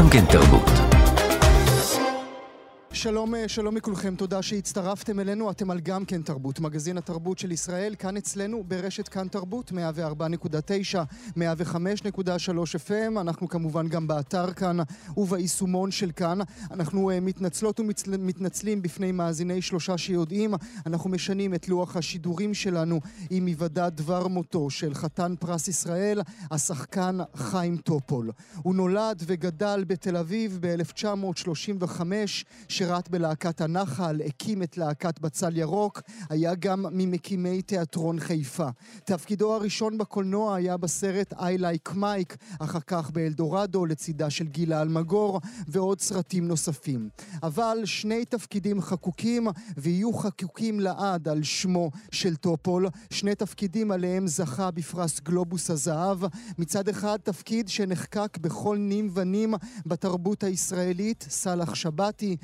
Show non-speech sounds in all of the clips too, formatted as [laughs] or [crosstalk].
גם כן תרבות. שלום, אה, שלום לכולכם, תודה שהצטרפתם אלינו, אתם על גם כן תרבות, מגזין התרבות של ישראל, כאן אצלנו ברשת כאן תרבות, 104.9, 105.3 FM, אנחנו כמובן גם באתר כאן וביישומון של כאן. אנחנו uh, מתנצלות ומתנצלים בפני מאזיני שלושה שיודעים, אנחנו משנים את לוח השידורים שלנו עם היוודע דבר מותו של חתן פרס ישראל, השחקן חיים טופול. הוא נולד וגדל בתל אביב ב-1935, שירת בלהקת הנחל, הקים את להקת בצל ירוק, היה גם ממקימי תיאטרון חיפה. תפקידו הראשון בקולנוע היה בסרט I Like Mike, אחר כך באלדורדו לצידה של גילה אלמגור, ועוד סרטים נוספים. אבל שני תפקידים חקוקים, ויהיו חקוקים לעד על שמו של טופול, שני תפקידים עליהם זכה בפרס גלובוס הזהב. מצד אחד, תפקיד שנחקק בכל נים ונים בתרבות הישראלית, סאלח שבתי,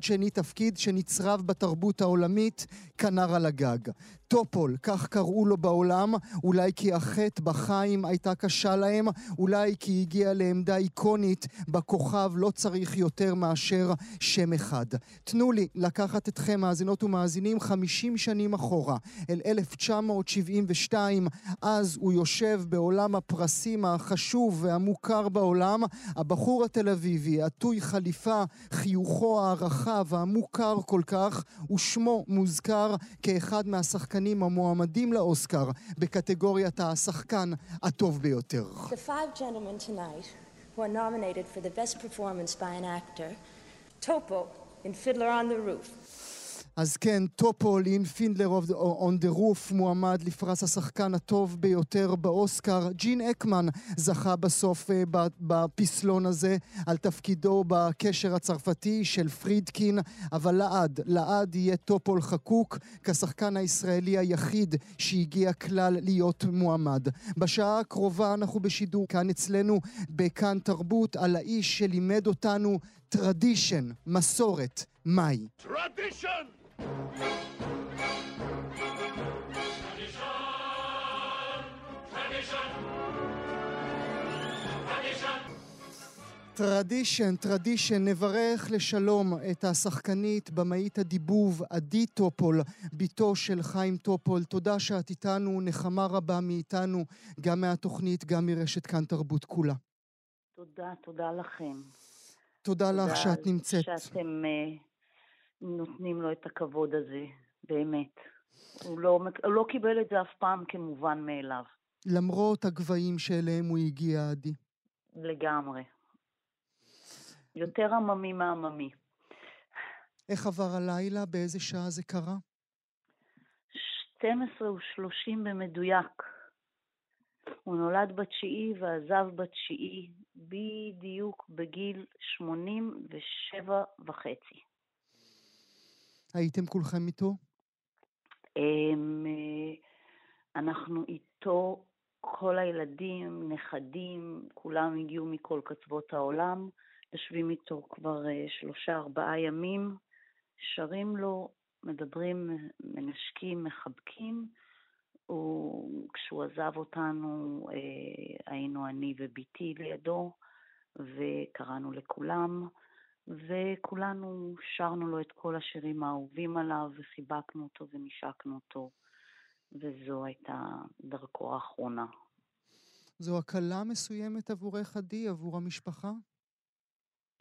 שני תפקיד שנצרב בתרבות העולמית כנר על הגג. טופול, כך קראו לו בעולם, אולי כי החטא בחיים הייתה קשה להם, אולי כי הגיע לעמדה איקונית בכוכב לא צריך יותר מאשר שם אחד. תנו לי לקחת אתכם, מאזינות ומאזינים, 50 שנים אחורה, אל 1972, אז הוא יושב בעולם הפרסים החשוב והמוכר בעולם, הבחור התל אביבי, עטוי חליפה, חיוכו הרחב, המוכר כל כך, ושמו מוזכר כאחד מהשחקנים השחקנים המועמדים לאוסקר בקטגוריית השחקן הטוב ביותר. The five gentlemen tonight who are nominated for the best performance by an actor, Topo in Fiddler on the Roof. אז כן, טופול in Fiddler on the Roof מועמד לפרס השחקן הטוב ביותר באוסקר. ג'ין הקמן זכה בסוף אה, בפסלון הזה על תפקידו בקשר הצרפתי של פרידקין, אבל לעד, לעד יהיה טופול חקוק כשחקן הישראלי היחיד שהגיע כלל להיות מועמד. בשעה הקרובה אנחנו בשידור כאן אצלנו בכאן תרבות על האיש שלימד אותנו tradition, מסורת, מהי. טרדישן! טרדישן, טרדישן, נברך לשלום את השחקנית, במאית הדיבוב, עדי טופול, בתו של חיים טופול. תודה שאת איתנו, נחמה רבה מאיתנו, גם מהתוכנית, גם מרשת כאן תרבות כולה. תודה, תודה לכם. תודה, תודה לך שאת נמצאת. שאתם uh, נותנים לו את הכבוד הזה, באמת. הוא לא, הוא לא קיבל את זה אף פעם כמובן מאליו. למרות הגבהים שאליהם הוא הגיע, עדי. לגמרי. יותר עממי מעממי. איך עבר הלילה? באיזה שעה זה קרה? 12 ו-30 במדויק. הוא נולד בתשיעי ועזב בתשיעי, בדיוק בגיל 87 וחצי. הייתם כולכם איתו? אמ, אה, אנחנו איתו, כל הילדים, נכדים, כולם הגיעו מכל קצוות העולם, יושבים איתו כבר אה, שלושה, ארבעה ימים, שרים לו, מדברים, מנשקים, מחבקים. הוא, כשהוא עזב אותנו, אה, היינו אני ובתי לידו, וקראנו לכולם. וכולנו שרנו לו את כל השירים האהובים עליו, וחיבקנו אותו ונשקנו אותו, וזו הייתה דרכו האחרונה. זו הקלה מסוימת עבורך, עדי, עבור המשפחה?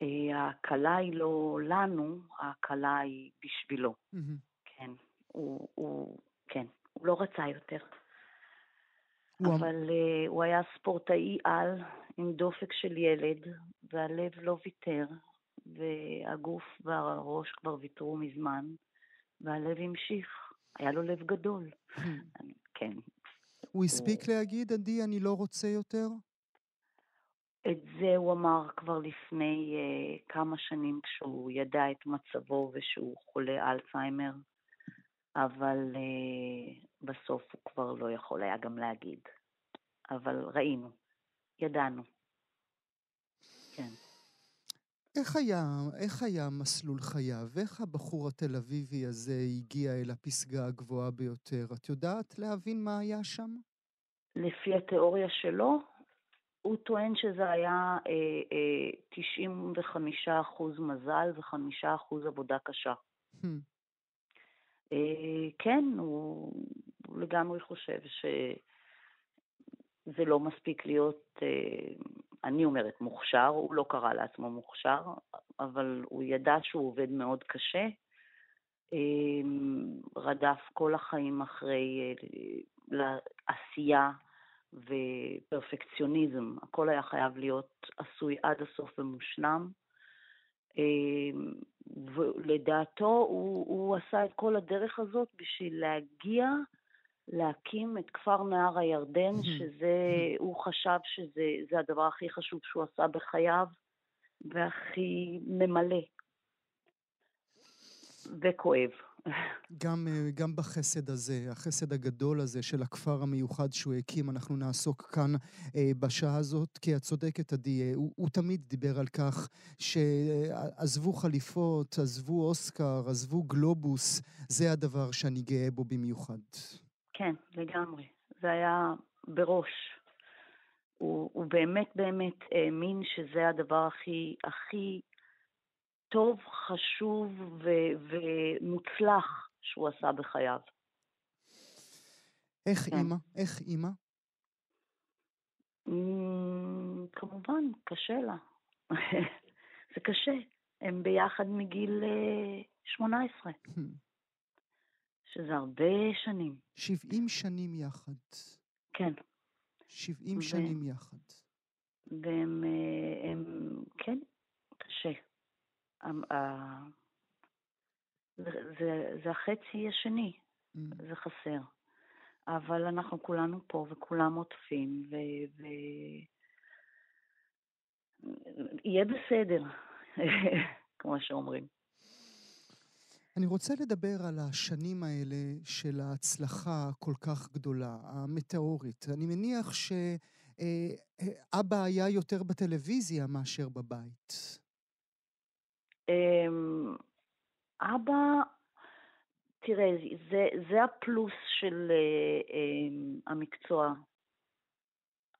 אה, ההקלה היא לא לנו, ההקלה היא בשבילו. Mm-hmm. כן, הוא, הוא, כן, הוא לא רצה יותר. הוא... אבל uh, הוא היה ספורטאי על, עם דופק של ילד, והלב לא ויתר, והגוף והראש כבר ויתרו מזמן, והלב המשיך. היה לו לב גדול. [laughs] כן. הוא הספיק להגיד, עדי, אני לא רוצה יותר? את זה הוא אמר כבר לפני uh, כמה שנים כשהוא ידע את מצבו ושהוא חולה אלצהיימר, אבל uh, בסוף הוא כבר לא יכול היה גם להגיד. אבל ראינו, ידענו. כן. איך היה, איך היה מסלול חייו? איך הבחור התל אביבי הזה הגיע אל הפסגה הגבוהה ביותר? את יודעת להבין מה היה שם? לפי התיאוריה שלו, הוא טוען שזה היה אה, אה, 95% מזל ו-5% עבודה קשה. Hmm. אה, כן, הוא, הוא לגמרי חושב שזה לא מספיק להיות, אה, אני אומרת מוכשר, הוא לא קרא לעצמו מוכשר, אבל הוא ידע שהוא עובד מאוד קשה. אה, רדף כל החיים אחרי עשייה ופרפקציוניזם. הכל היה חייב להיות עשוי עד הסוף ומושלם. ולדעתו הוא, הוא עשה את כל הדרך הזאת בשביל להגיע להקים את כפר נהר הירדן, שזה, הוא חשב שזה הדבר הכי חשוב שהוא עשה בחייו והכי ממלא וכואב. גם, אה, גם בחסד הזה, החסד הגדול הזה של הכפר המיוחד שהוא הקים, אנחנו נעסוק כאן אה, בשעה הזאת, כי את צודקת, עדי, אה, הוא, הוא תמיד דיבר על כך שעזבו חליפות, עזבו אוסקר, עזבו גלובוס, זה הדבר שאני גאה בו במיוחד. כן, לגמרי. זה היה בראש. הוא, הוא באמת באמת האמין שזה הדבר הכי, הכי טוב, חשוב ו- ומוצלח שהוא עשה בחייו. איך כן. אימא? איך אימא? כמובן, קשה לה. [laughs] זה קשה. הם ביחד מגיל 18, אה. שזה הרבה שנים. 70 שנים יחד. כן. 70 ו... שנים יחד. והם, אה, הם, כן, קשה. זה, זה, זה החצי השני, mm. זה חסר. אבל אנחנו כולנו פה וכולם עוטפים, ו... ו... יהיה בסדר, [laughs] כמו שאומרים. אני רוצה לדבר על השנים האלה של ההצלחה הכל כך גדולה, המטאורית. אני מניח שאבא היה יותר בטלוויזיה מאשר בבית. אמ, אבא, תראה, זה, זה הפלוס של uh, המקצוע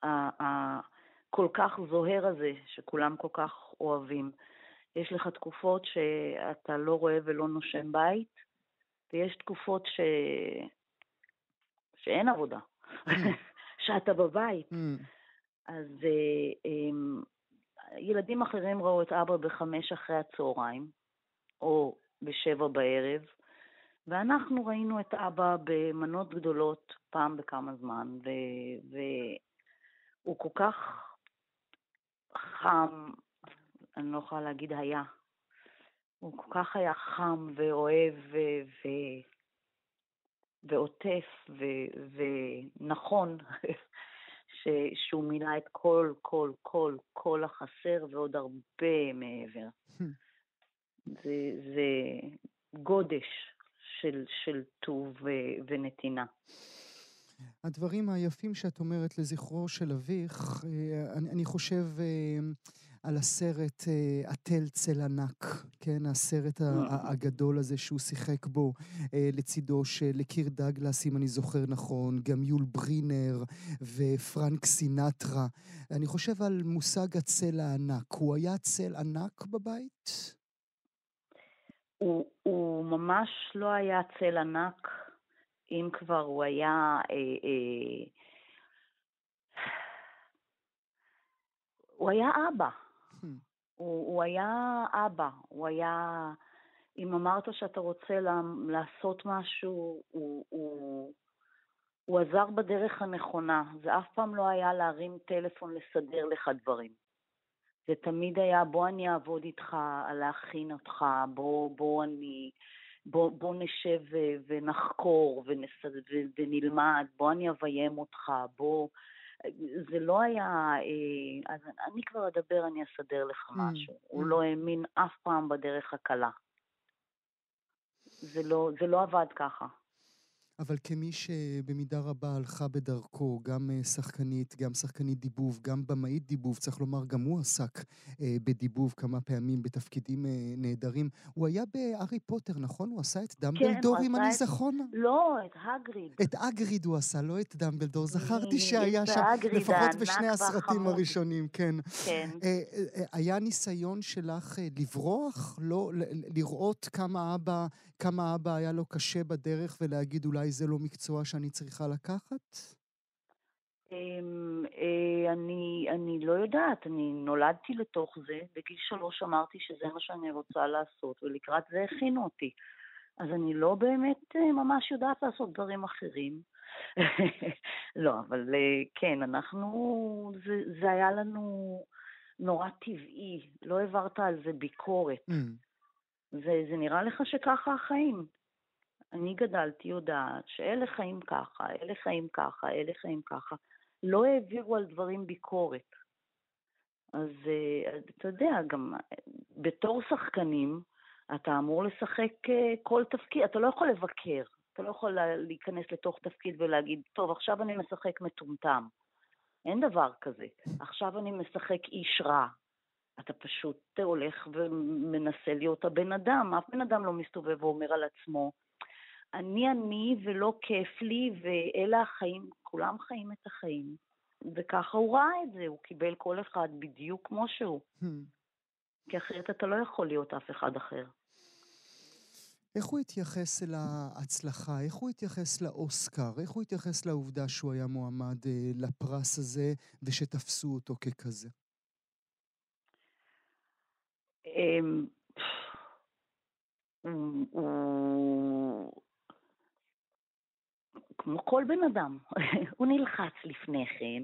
הכל כך זוהר הזה, שכולם כל כך אוהבים. יש לך תקופות שאתה לא רואה ולא נושם בית, ויש תקופות ש... שאין עבודה, mm. [laughs] שאתה בבית. Mm. אז uh, ילדים אחרים ראו את אבא בחמש אחרי הצהריים, או בשבע בערב, ואנחנו ראינו את אבא במנות גדולות פעם בכמה זמן, והוא כל כך חם, אני לא יכולה להגיד היה, הוא כל כך היה חם ואוהב ו- ו- ועוטף ו- ונכון [laughs] ש, שהוא מילא את כל, כל, כל, כל החסר ועוד הרבה מעבר. [laughs] זה, זה גודש של, של טוב ו, ונתינה. הדברים היפים שאת אומרת לזכרו של אביך, אה, אני, אני חושב אה, על הסרט אה, התל צל ענק, כן? הסרט הגדול הזה שהוא שיחק בו אה, לצידו של קיר דגלס, אם אני זוכר נכון, גם יול ברינר ופרנק סינטרה. אני חושב על מושג הצל הענק. הוא היה צל ענק בבית? הוא, הוא ממש לא היה צל ענק, אם כבר הוא היה... אה, אה, הוא היה אבא. הוא, הוא היה אבא, הוא היה... אם אמרת שאתה רוצה לעשות משהו, הוא, הוא, הוא עזר בדרך הנכונה. זה אף פעם לא היה להרים טלפון לסדר לך דברים. זה תמיד היה, בוא אני אעבוד איתך, להכין אותך, בוא, בוא אני... בוא, בוא נשב ונחקור ונסד, ונלמד, בוא אני אביים אותך, בוא... זה לא היה, אה, אז אני כבר אדבר, אני אסדר לך mm, משהו. הוא לא האמין אף פעם בדרך הקלה. זה לא, זה לא עבד ככה. אבל כמי שבמידה רבה הלכה בדרכו, גם אה, שחקנית, גם שחקנית דיבוב, גם במאית דיבוב, צריך לומר, גם הוא עסק אה, בדיבוב כמה פעמים בתפקידים אה, נהדרים. הוא היה בארי פוטר, נכון? הוא עשה את דמבלדור, כן, אם אני את... זכרון? לא, את הגריד. את אגריד הוא עשה, לא את דמבלדור. זכרתי שהיה שם, לפחות בשני הסרטים הראשונים, כן. כן. אה, היה ניסיון שלך לברוח? לא, לראות כמה אבא, כמה אבא היה לו קשה בדרך ולהגיד אולי זה לא מקצוע שאני צריכה לקחת? אמ, אה, אני, אני לא יודעת, אני נולדתי לתוך זה, בגיל שלוש אמרתי שזה מה שאני רוצה לעשות, ולקראת זה הכינו אותי. אז אני לא באמת אה, ממש יודעת לעשות דברים אחרים. [laughs] לא, אבל אה, כן, אנחנו, זה, זה היה לנו נורא טבעי, לא העברת על זה ביקורת. Mm. זה, זה נראה לך שככה החיים. אני גדלתי יודעת שאלה חיים ככה, אלה חיים ככה, אלה חיים ככה. לא העבירו על דברים ביקורת. אז אה, אתה יודע, גם בתור שחקנים, אתה אמור לשחק אה, כל תפקיד, אתה לא יכול לבקר, אתה לא יכול להיכנס לתוך תפקיד ולהגיד, טוב, עכשיו אני משחק מטומטם. אין דבר כזה. עכשיו אני משחק איש רע. אתה פשוט הולך ומנסה להיות הבן אדם. אף בן אדם לא מסתובב ואומר על עצמו, אני אני ולא כיף לי, ואלה החיים, כולם חיים את החיים. וככה הוא ראה את זה, הוא קיבל כל אחד בדיוק כמו שהוא. Hmm. כי אחרת אתה לא יכול להיות אף אחד אחר. איך הוא התייחס אל ההצלחה? איך הוא התייחס לאוסקר? איך הוא התייחס לעובדה שהוא היה מועמד אה, לפרס הזה ושתפסו אותו ככזה? אמ, הוא כמו כל בן אדם, [laughs] הוא נלחץ לפני כן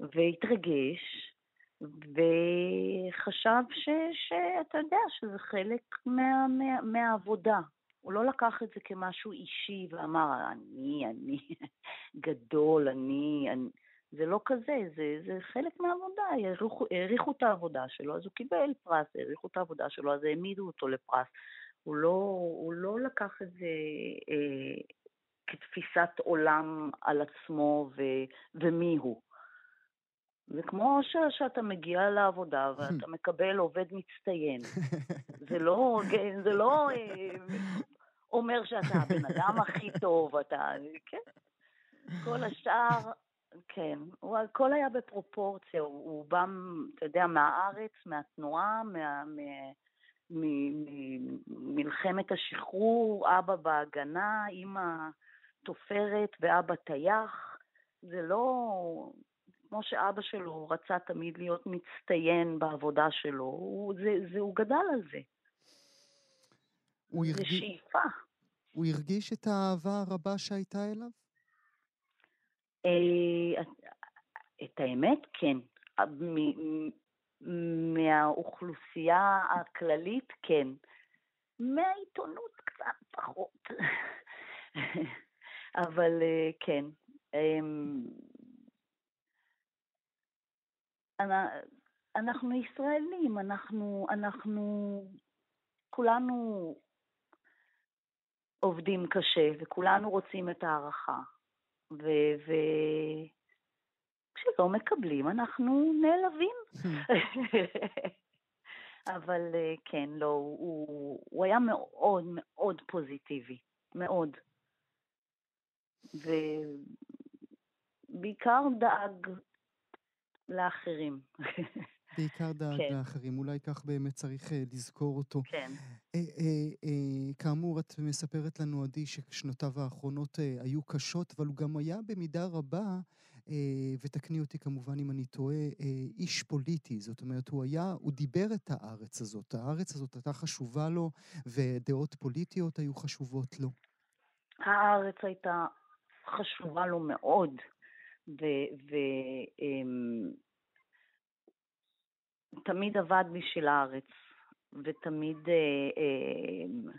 והתרגש וחשב ש, שאתה יודע שזה חלק מה, מה, מהעבודה. הוא לא לקח את זה כמשהו אישי ואמר, אני, אני [laughs] גדול, אני, אני... זה לא כזה, זה, זה חלק מהעבודה, העריכו, העריכו את העבודה שלו, אז הוא קיבל פרס, העריכו את העבודה שלו, אז העמידו אותו לפרס. הוא לא, הוא לא לקח את זה אה, כתפיסת עולם על עצמו ו, ומי הוא. זה כמו ש, שאתה מגיע לעבודה ואתה [laughs] מקבל עובד מצטיין. [laughs] זה לא, זה לא אה, אומר שאתה הבן אדם הכי טוב, אתה, כן. כל השאר, כן, הוא, הכל היה בפרופורציה, הוא, הוא בא, אתה יודע, מהארץ, מהתנועה, מה, ממלחמת השחרור, אבא בהגנה, אימא תופרת ואבא טייח. זה לא, כמו שאבא שלו רצה תמיד להיות מצטיין בעבודה שלו, הוא, זה, זה, הוא גדל על זה. הוא הרגיש... זה שאיפה. הוא הרגיש את האהבה הרבה שהייתה אליו? אה, את האמת, כן. מהאוכלוסייה הכללית, כן. מהעיתונות קצת פחות. [laughs] אבל אה, כן. אמ, אנחנו ישראלים, אנחנו, אנחנו כולנו עובדים קשה וכולנו רוצים את ההערכה. וכשלא מקבלים אנחנו נעלבים. [laughs] אבל אה, כן, לא, הוא, הוא היה מאוד מאוד פוזיטיבי, מאוד. ובעיקר דאג לאחרים. [laughs] בעיקר דאג כן. לאחרים, אולי כך באמת צריך uh, לזכור אותו. כן. Uh, uh, uh, כאמור, את מספרת לנו, עדי, ששנותיו האחרונות uh, היו קשות, אבל הוא גם היה במידה רבה, uh, ותקני אותי כמובן אם אני טועה, uh, איש פוליטי. זאת אומרת, הוא היה, הוא דיבר את הארץ הזאת. הארץ הזאת הייתה חשובה לו, ודעות פוליטיות היו חשובות לו. הארץ הייתה חשובה לו מאוד, ותמיד אמ, עבד בשביל הארץ, ותמיד, אה, אה,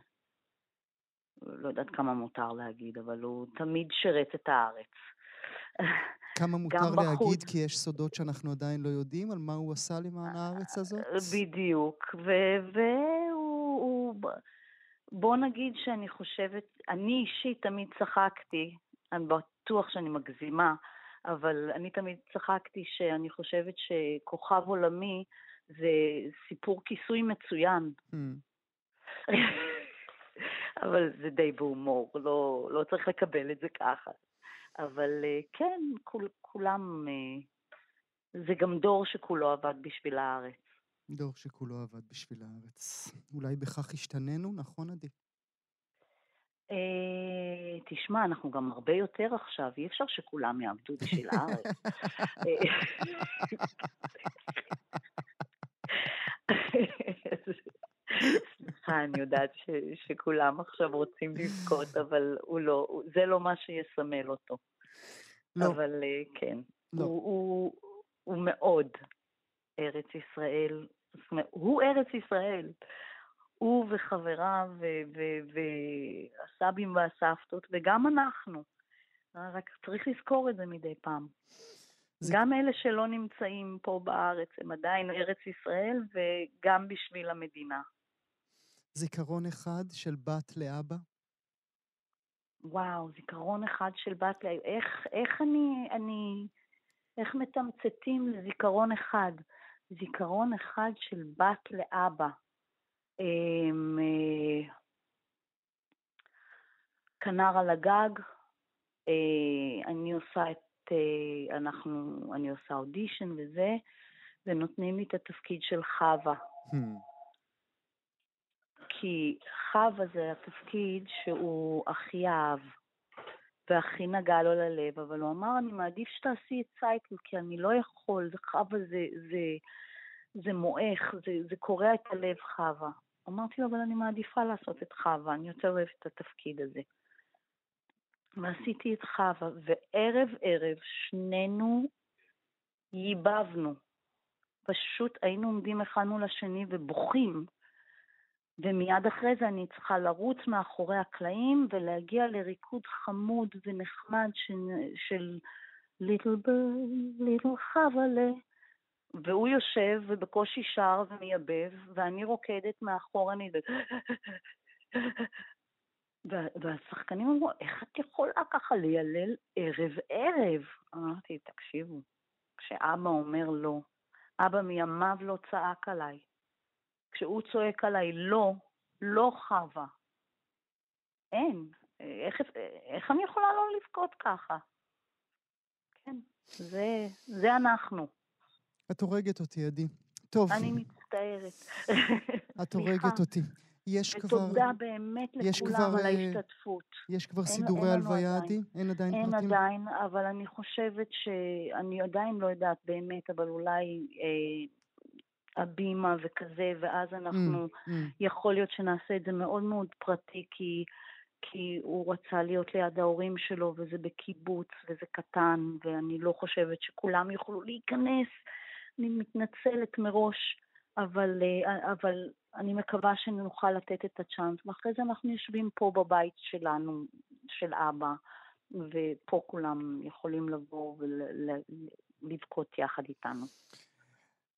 לא יודעת כמה מותר להגיד, אבל הוא תמיד שירת את הארץ. כמה מותר להגיד, כי יש סודות שאנחנו עדיין לא יודעים על מה הוא עשה למען הארץ הזאת? בדיוק, והוא... בוא נגיד שאני חושבת, אני אישית תמיד צחקתי, אני בטוח שאני מגזימה, אבל אני תמיד צחקתי שאני חושבת שכוכב עולמי זה סיפור כיסוי מצוין. Mm. [laughs] אבל זה די בהומור, לא, לא צריך לקבל את זה ככה. אבל אה, כן, כול, כולם, אה, זה גם דור שכולו עבד בשביל הארץ. דור שכולו עבד בשביל הארץ. אולי בכך השתננו, נכון, עדי? אה, תשמע, אנחנו גם הרבה יותר עכשיו, אי אפשר שכולם יעבדו בשביל הארץ. [laughs] סליחה, אני יודעת ש, שכולם עכשיו רוצים לבכות, אבל הוא לא, זה לא מה שיסמל אותו. לא. אבל אה, כן, לא. הוא, הוא, הוא מאוד ארץ ישראל, הוא ארץ ישראל. הוא וחבריו והסבים והסבתות, וגם אנחנו. רק צריך לזכור את זה מדי פעם. זה... גם אלה שלא נמצאים פה בארץ, הם עדיין ארץ ישראל, וגם בשביל המדינה. זיכרון אחד של בת לאבא? וואו, זיכרון אחד של בת לאבא. איך, איך אני, אני, איך מתמצתים לזיכרון אחד? זיכרון אחד של בת לאבא. אמ, אה, כנר על הגג, אה, אני עושה את, אה, אנחנו, אני עושה אודישן וזה, ונותנים לי את התפקיד של חווה. Hmm. כי חווה זה התפקיד שהוא הכי אהב והכי נגע לו ללב, אבל הוא אמר, אני מעדיף שתעשי את סייקל, כי אני לא יכול, חווה זה, זה, זה מועך, זה, זה קורע את הלב חווה. אמרתי לו, אבל אני מעדיפה לעשות את חווה, אני יותר אוהבת את התפקיד הזה. ועשיתי את חווה, וערב ערב שנינו ייבבנו. פשוט היינו עומדים אחד מול השני ובוכים, ומיד אחרי זה אני צריכה לרוץ מאחורי הקלעים ולהגיע לריקוד חמוד ונחמד של, של ליטל בר, ליטל חבלה. והוא יושב ובקושי שר ומייבב, ואני רוקדת מאחור, אני... [laughs] והשחקנים אמרו, איך את יכולה ככה לילל ערב-ערב? אמרתי, תקשיבו, כשאבא אומר לא, אבא מימיו לא צעק עליי. כשהוא צועק עליי לא, לא חווה. אין. איך, איך אני יכולה לא לבכות ככה? כן, זה, זה אנחנו. את הורגת אותי, עדי. טוב. אני מצטערת. [laughs] את הורגת אותי. יש כבר... ותודה באמת לכולם כבר, על אה, ההשתתפות. יש כבר אין, סידורי הלוויה, עדי? אין עדיין אין פרטים? אין עדיין, אבל אני חושבת ש... אני עדיין לא יודעת באמת, אבל אולי אה, הבימה וכזה, ואז אנחנו... Mm, mm. יכול להיות שנעשה את זה מאוד מאוד פרטי, כי... כי הוא רצה להיות ליד ההורים שלו, וזה בקיבוץ, וזה קטן, ואני לא חושבת שכולם יוכלו להיכנס. אני מתנצלת מראש, אבל, אה, אבל אני מקווה שנוכל לתת את הצ'אנס, ואחרי זה אנחנו יושבים פה בבית שלנו, של אבא, ופה כולם יכולים לבוא ולבכות יחד איתנו.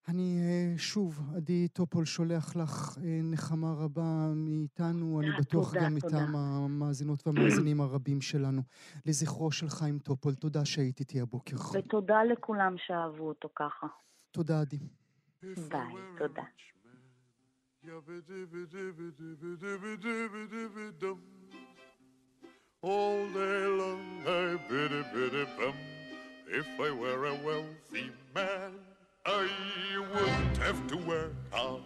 אני אה, שוב, עדי טופול, שולח לך אה, נחמה רבה מאיתנו, אני בטוח תודה, גם מטעם המאזינות והמאזינים הרבים שלנו. לזכרו של חיים טופול, תודה שהיית איתי הבוקר. ותודה לכולם שאהבו אותו ככה. תודה, עדי. ביי, תודה. All day long I biddy biddy bum. If I were a wealthy man, I wouldn't have to work hard.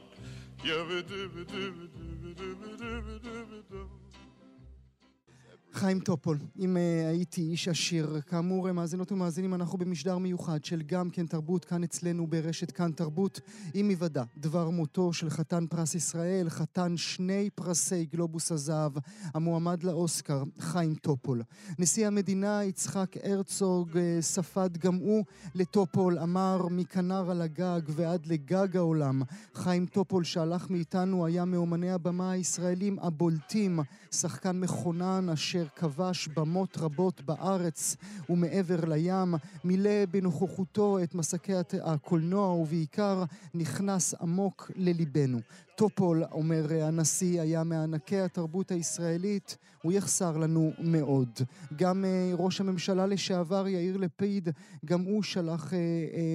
חיים טופול, אם uh, הייתי איש עשיר, כאמור, אה, מאזינות ומאזינים, אנחנו במשדר מיוחד של גם כן תרבות, כאן אצלנו ברשת כאן תרבות, עם היוודע דבר מותו של חתן פרס ישראל, חתן שני פרסי גלובוס הזהב, המועמד לאוסקר, חיים טופול. נשיא המדינה יצחק הרצוג uh, ספד גם הוא לטופול, אמר מכנר על הגג ועד לגג העולם. חיים טופול שהלך מאיתנו היה מאומני הבמה הישראלים הבולטים, שחקן מכונן אשר כבש במות רבות בארץ ומעבר לים, מילא בנוכחותו את מסכי הקולנוע ובעיקר נכנס עמוק לליבנו. טופול, אומר הנשיא, היה מענקי התרבות הישראלית, הוא יחסר לנו מאוד. גם uh, ראש הממשלה לשעבר יאיר לפיד, גם הוא שלח uh, uh,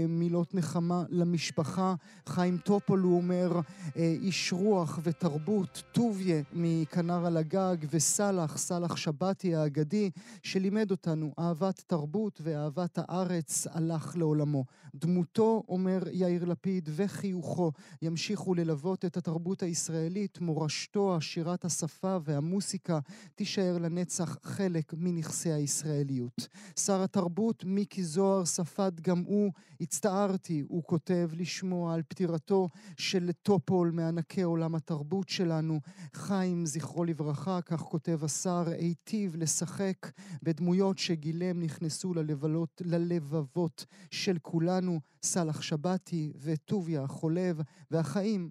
מילות נחמה למשפחה. חיים טופול, הוא אומר, איש רוח ותרבות, טוביה מכנר על הגג, וסאלח, סאלח שבתי האגדי, שלימד אותנו אהבת תרבות ואהבת הארץ, הלך לעולמו. דמותו, אומר יאיר לפיד, וחיוכו ימשיכו ללוות את התרבות הישראלית, מורשתו, שירת השפה והמוסיקה, תישאר לנצח חלק מנכסי הישראליות. שר התרבות מיקי זוהר ספד גם הוא, הצטערתי, הוא כותב, לשמוע על פטירתו של טופול מענקי עולם התרבות שלנו. חיים, זכרו לברכה, כך כותב השר, היטיב לשחק בדמויות שגילם נכנסו ללבלות, ללבבות של כולנו, סאלח שבתי וטוביה החולב, והחיים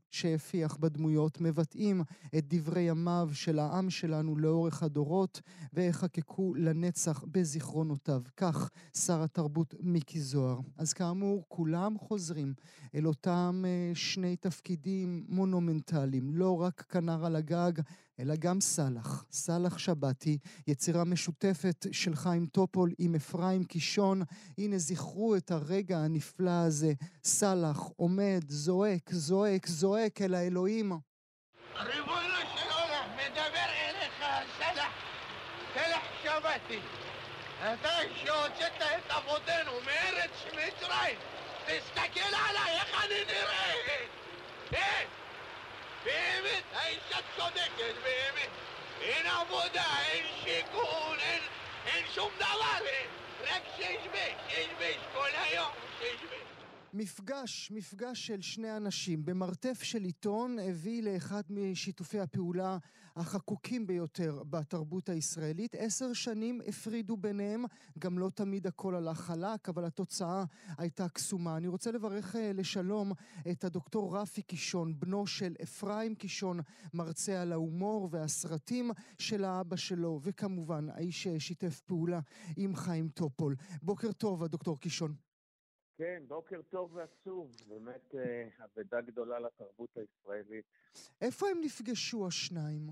שהפיח בדמויות מבטאים את דברי ימיו של העם שלנו לאורך הדורות, ויחקקו לנצח בזיכרונותיו. כך שר התרבות מיקי זוהר. אז כאמור, כולם חוזרים אל אותם אה, שני תפקידים מונומנטליים, לא רק כנר על הגג, אלא גם סאלח, סאלח שבתי, יצירה משותפת של חיים טופול עם אפרים קישון. הנה זכרו את הרגע הנפלא הזה. סאלח עומד, זועק, זועק, זועק אל האלוהים. ריבונו של עולם, מדבר אליך, סאלח, סאלח שבתי. אתה שהוצאת את אבותינו מארץ מצרים, תסתכל עליי, איך אני נראה! כן! באמת, האישה צודקת, באמת. אין עבודה, אין שיכון, אין, אין שום דבר, רק שיש בש, שיש בש כל היום, שיש בש. מפגש, מפגש של שני אנשים במרתף של עיתון הביא לאחד משיתופי הפעולה החקוקים ביותר בתרבות הישראלית. עשר שנים הפרידו ביניהם, גם לא תמיד הכל הלך חלק, אבל התוצאה הייתה קסומה. אני רוצה לברך אה, לשלום את הדוקטור רפי קישון, בנו של אפרים קישון, מרצה על ההומור והסרטים של האבא שלו, וכמובן האיש ששיתף פעולה עם חיים טופול. בוקר טוב, הדוקטור קישון. כן, בוקר טוב ועצוב, באמת אה, אבדה גדולה לתרבות הישראלית. איפה הם נפגשו השניים?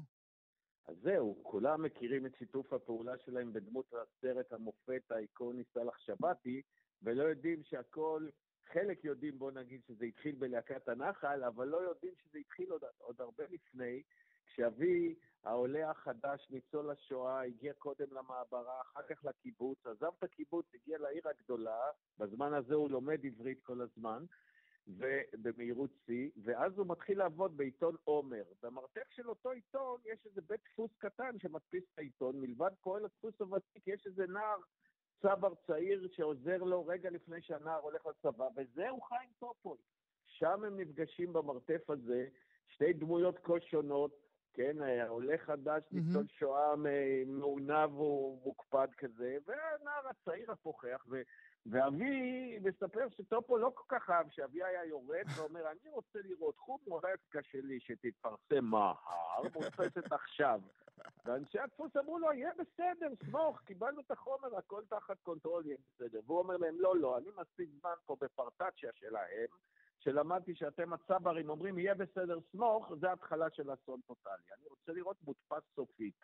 אז זהו, כולם מכירים את שיתוף הפעולה שלהם בדמות הסרט המופת האיקוני סאלח שבתי, ולא יודעים שהכל, חלק יודעים, בוא נגיד, שזה התחיל בלהקת הנחל, אבל לא יודעים שזה התחיל עוד, עוד הרבה לפני, כשאבי, העולה החדש, ניצול השואה, הגיע קודם למעברה, אחר כך לקיבוץ, עזב את הקיבוץ, הגיע לעיר הגדולה, בזמן הזה הוא לומד עברית כל הזמן, ובמהירות שיא, ואז הוא מתחיל לעבוד בעיתון עומר. במרתף של אותו עיתון יש איזה בית דפוס קטן שמדפיס את העיתון, מלבד פועל הדפוס הוותיק יש איזה נער צבר צעיר שעוזר לו רגע לפני שהנער הולך לצבא, וזהו חיים טופול. שם הם נפגשים במרתף הזה, שתי דמויות כה שונות, כן, עולה חדש. ניצול שואה מעונב ומוקפד כזה, והנער הצעיר הפוחח, ו... ואבי מספר שטופול לא כל כך אהב, שאבי היה יורד [laughs] ואומר, אני רוצה לראות את ההומורסקה שלי שתתפרסם מחר, מודפסת עכשיו. ואנשי הדפוס אמרו לו, יהיה בסדר, סמוך, קיבלנו את החומר, הכל תחת control, יהיה בסדר. והוא אומר להם, לא, לא, אני מספיק זמן פה בפרטצ'יה שלהם, שלמדתי שאתם הצברים אומרים, יהיה בסדר, סמוך, זה התחלה של אסון טוטאלי. אני רוצה לראות מודפס סופית.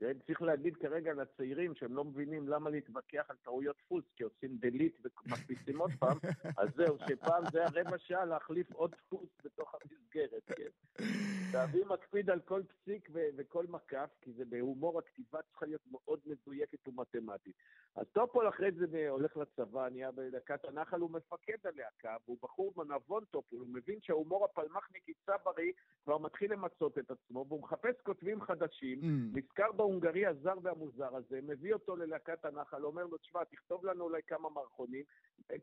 כן, צריך להגיד כרגע לצעירים שהם לא מבינים למה להתווכח על טעויות דפוס, כי עושים delete ומקפיצים עוד פעם, אז זהו, שפעם זה היה רבע שעה להחליף עוד דפוס בתוך המסגרת, כן. ואבי מקפיד על כל פסיק ו- וכל מקף, כי זה בהומור הכתיבה צריכה להיות מאוד מדויקת ומתמטית. אז טופול אחרי זה הולך לצבא, נהיה בלהקת הנחל, הוא מפקד הלהקה, והוא בחור נבון טופול, הוא מבין שההומור הפלמחניקי צברי כבר מתחיל למצות את עצמו, והוא מחפש כותבים חדשים, mm. נזכר ההונגרי הזר והמוזר הזה, מביא אותו ללהקת הנחל, אומר לו, תשמע, תכתוב לנו אולי כמה מערכונים,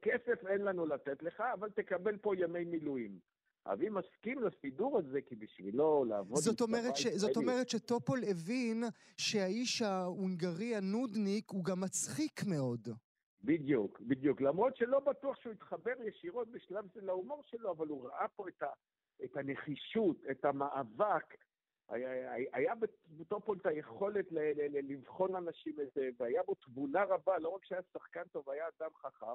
כסף אין לנו לתת לך, אבל תקבל פה ימי מילואים. אבי מסכים לסידור הזה, כי בשבילו לעבוד... זאת אומרת, ש... זאת אומרת שטופול הבין שהאיש ההונגרי הנודניק הוא גם מצחיק מאוד. בדיוק, בדיוק. למרות שלא בטוח שהוא התחבר ישירות בשלב זה להומור שלו, אבל הוא ראה פה את, ה... את הנחישות, את המאבק, היה, היה בטופול את היכולת לבחון אנשים את זה, והיה בו תבונה רבה, לא רק שהיה שחקן טוב, היה אדם חכם,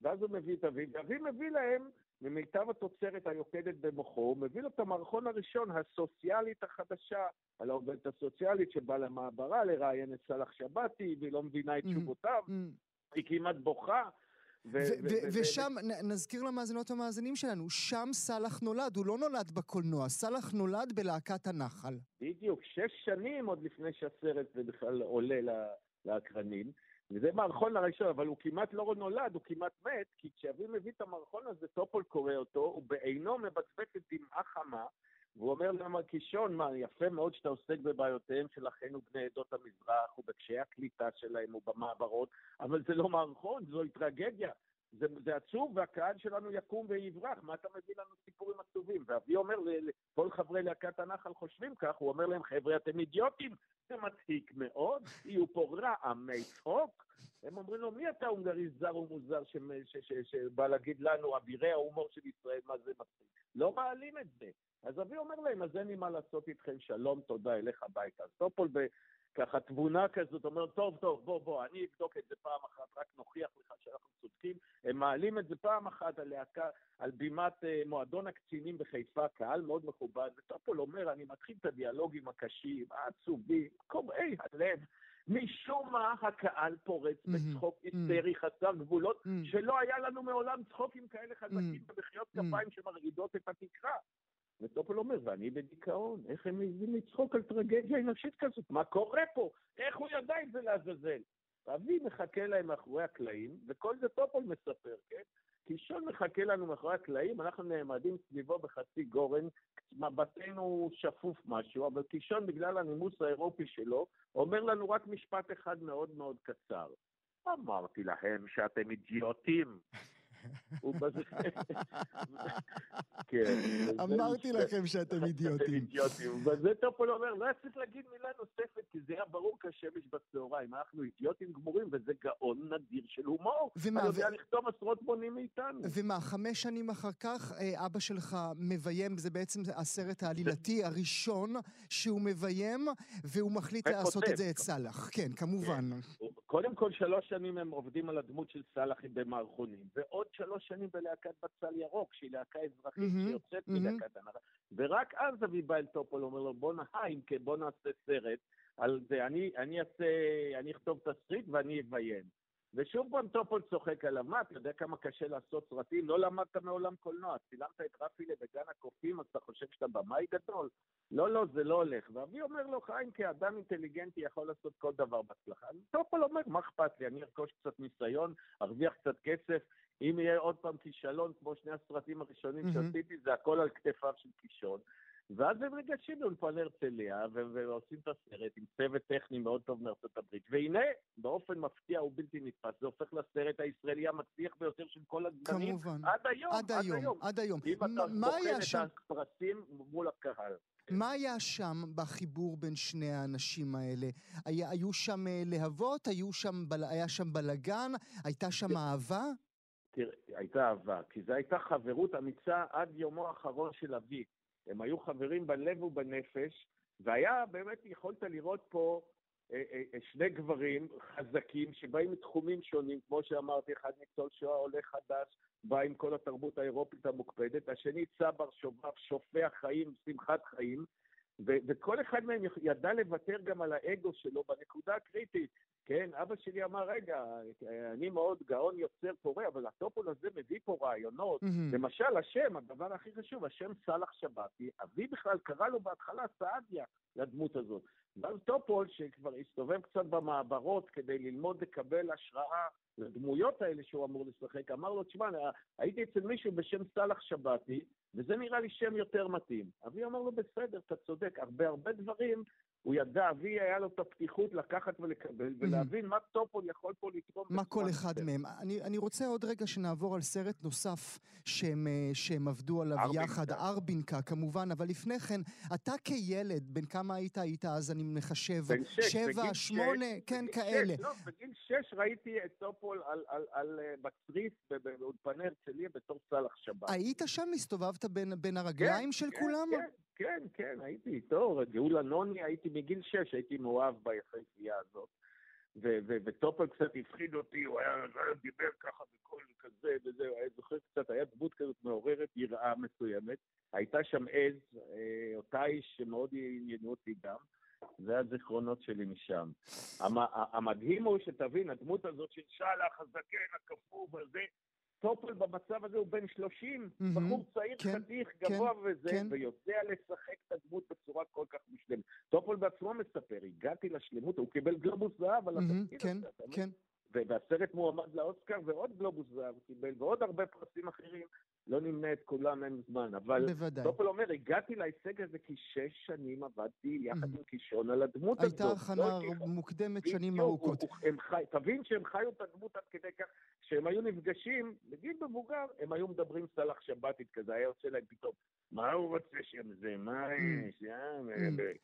ואז הוא מביא את אביו, ואביו מביא להם, ממיטב התוצרת היוקדת במוחו, הוא מביא לו את המערכון הראשון, הסוציאלית החדשה, על העובדת הסוציאלית שבאה למעברה לראיין את סאלח שבתי, והיא לא מבינה את mm-hmm. תשובותיו, mm-hmm. היא כמעט בוכה. ושם, נזכיר למאזינות המאזינים שלנו, שם סאלח נולד, הוא לא נולד בקולנוע, סאלח נולד בלהקת הנחל. בדיוק, שש שנים עוד לפני שהסרט בכלל עולה לאקרנים. וזה מערכון הראשון, אבל הוא כמעט לא נולד, הוא כמעט מת, כי כשאבי מביא את המערכון הזה, טופול קורא אותו, הוא בעינו מבצבצת דמעה חמה, והוא אומר למר קישון, מה, יפה מאוד שאתה עוסק בבעיותיהם של אחינו בני עדות המזרח, ובקשיי הקליטה שלהם, ובמעברות, אבל זה לא מערכון, זוהי טרגדיה. זה, זה עצוב, והקהל שלנו יקום ויברח, מה אתה מביא לנו סיפורים עצובים? ואבי אומר, כל חברי להקת הנחל חושבים כך, הוא אומר להם, חבר'ה, אתם אידיוטים, זה מצחיק מאוד, יהיו פה רעמי צחוק. הם אומרים לו, מי אתה הונגרי זר ומוזר שבא להגיד לנו, אבירי ההומור של ישראל, מה זה מצחיק? לא מעלים את זה. אז אבי אומר להם, אז אין לי מה לעשות איתכם, שלום, תודה, אלך הביתה. אז טופול ככה תבונה כזאת, אומר, טוב, טוב, בוא, בוא, אני אבדוק את זה פעם אחת, רק נוכיח לך שאנחנו צודקים. הם מעלים את זה פעם אחת על, להקה, על בימת uh, מועדון הקצינים בחיפה, קהל מאוד מכובד, וטופול אומר, אני מתחיל את הדיאלוגים הקשים, העצובים, קורעי הלב. משום מה הקהל פורץ בצחוק היסטרי חסר גבולות, שלא היה לנו מעולם צחוקים כאלה חזקים במחיאות כפיים שמרעידות את התקרה. וטופל אומר, ואני בדיכאון, איך הם מעזים לצחוק על טרגדיה אנושית כזאת? מה קורה פה? איך הוא ידע את זה לעזאזל? אבי מחכה להם מאחורי הקלעים, וכל זה טופול מספר, כן? קישון מחכה לנו מאחורי הקלעים, אנחנו נעמדים סביבו בחצי גורן, מבטנו שפוף משהו, אבל קישון, בגלל הנימוס האירופי שלו, אומר לנו רק משפט אחד מאוד מאוד קצר. אמרתי להם שאתם אידיוטים. כן. אמרתי לכם שאתם [laughs] אידיוטים. אידיוטים. וזה טופול אומר, לא היה צריך להגיד מילה נוספת, כי זה היה ברור כשמש בצהריים. אנחנו אידיוטים גמורים, וזה גאון נדיר של הומור. ומה? אני יודע לכתוב עשרות מונים מאיתנו. ומה, חמש שנים אחר כך, אה, אבא שלך מביים, זה בעצם הסרט העלילתי הראשון שהוא מביים, והוא מחליט לעשות את זה את סאלח. כן, כמובן. כן. קודם כל, שלוש שנים הם עובדים על הדמות של סאלח במערכונים, ועוד שלוש שנים בלהקת בצל ירוק, שהיא להקה אזרחית mm-hmm, שיוצאת mm-hmm. מלהקת הנחה. ורק אז אבי בא אל טופול אומר לו, בוא חיים, בוא נעשה סרט על זה. אני, אני אעשה, אני אכתוב תסריט ואני אביים. ושוב פעם טופול צוחק עליו, מה, אתה יודע כמה קשה לעשות סרטים? לא למדת מעולם קולנוע, צילמת את רפי'לה בגן הקופים, אז אתה חושב שאתה במאי גדול? לא, לא, זה לא הולך. ואבי אומר לו, חיים, כאדם אינטליגנטי יכול לעשות כל דבר בהצלחה. אז טופול אומר, מה אכפת לי, אני ארכוש קצת ניסיון, ארוויח קצת כסף, אם יהיה עוד פעם כישלון, כמו שני הסרטים הראשונים שעשיתי, זה הכל על כתפיו של קישון. ואז הם ניגשים לאולפן הרצליה ועושים את הסרט עם צוות טכני מאוד טוב מארצות הברית. והנה, באופן מפתיע ובלתי נתפס, זה הופך לסרט הישראלי המצליח ביותר של כל הזמנים. כמובן. עד היום, עד, עד היום. היום. עד היום. אם אתה בוחן את שם... הפרסים מול הקהל. מה היה שם בחיבור בין שני האנשים האלה? היה, היו שם אה, להבות? היו שם, היה שם בלגן? הייתה שם אהבה? הייתה אהבה, כי זו הייתה חברות אמיצה עד יומו האחרון של אבי. הם היו חברים בלב ובנפש, והיה באמת, יכולת לראות פה אה, אה, אה, שני גברים חזקים שבאים מתחומים שונים, כמו שאמרתי, אחד ניצול שואה, עולה חדש, בא עם כל התרבות האירופית המוקפדת, השני צבר, שובב, שופע חיים, שמחת חיים, וכל אחד מהם ידע לוותר גם על האגו שלו בנקודה הקריטית. כן, אבא שלי אמר, רגע, אני מאוד גאון יוצר פורה, אבל הטופול הזה מביא פה רעיונות. Mm-hmm. למשל, השם, הדבר הכי חשוב, השם סאלח שבתי, אבי בכלל קרא לו בהתחלה סעדיה לדמות הזאת. ואז טופול, שכבר הסתובב קצת במעברות כדי ללמוד לקבל השראה לדמויות האלה שהוא אמור לשחק, אמר לו, תשמע, הייתי אצל מישהו בשם סאלח שבתי, וזה נראה לי שם יותר מתאים. אבי אמר לו, בסדר, אתה צודק, הרבה הרבה דברים הוא ידע, אבי היה לו את הפתיחות לקחת ולקבל, ולהבין מה טופול יכול פה לתרום. מה כל אחד מהם. אני, אני רוצה עוד רגע שנעבור על סרט נוסף שהם, אה, שהם עבדו עליו ארבינקה. יחד, ארבינקה כמובן, אבל לפני כן, אתה כילד, בן כמה היית? היית אז, אני מחשב, בן שש, שבע, שמונה, כן, כאלה. שש, לא, בגיל שש ראיתי את טופול על, על, על, על, אה, בצריף באולפני הרצליה בתור סאלח שבתי. היית שם? הסתובבת בין, בין הרגליים כן, של כן, כולם? כן. כן, כן, הייתי איתו, גאולה נוני, הייתי מגיל שש, הייתי מאוהב ביפהפייה הזאת. וטופל קצת הפחיד אותי, הוא היה דיבר ככה בקול כזה וזהו, היה זוכר קצת, היה דמות כזאת מעוררת יראה מסוימת. הייתה שם עז, אה, אותה איש שמאוד עניינו אותי גם. זה הזיכרונות שלי משם. המדהים הוא שתבין, הדמות הזאת של שלח, הזקן, הכפוף, הזה, טופל במצב הזה הוא בן 30, mm-hmm, בחור צעיר כן, חתיך, כן, גבוה כן, וזה, כן. ויודע לשחק את הדמות בצורה כל כך מושלמת. טופל בעצמו מספר, הגעתי לשלמות, הוא קיבל גלובוס זהב על התפקיד כן, הזה. כן, כן. והסרט מועמד לאוסקר ועוד גלובוס זהב קיבל, ועוד הרבה פרסים אחרים, לא נמנה את כולם, אין זמן. אבל בוודאי. טופל אומר, הגעתי להישג הזה כי שש שנים עבדתי יחד עם קישון על הדמות הזאת. הייתה הכנה לא מוקדמת שנים ארוכות. תבין שהם חיו את הדמות עד כדי כך כשהם היו נפגשים, בגיל מבוגר, הם היו מדברים סלאח שבתית כזה, היה יוצא להם פתאום, מה הוא רוצה שם זה, מה. יש.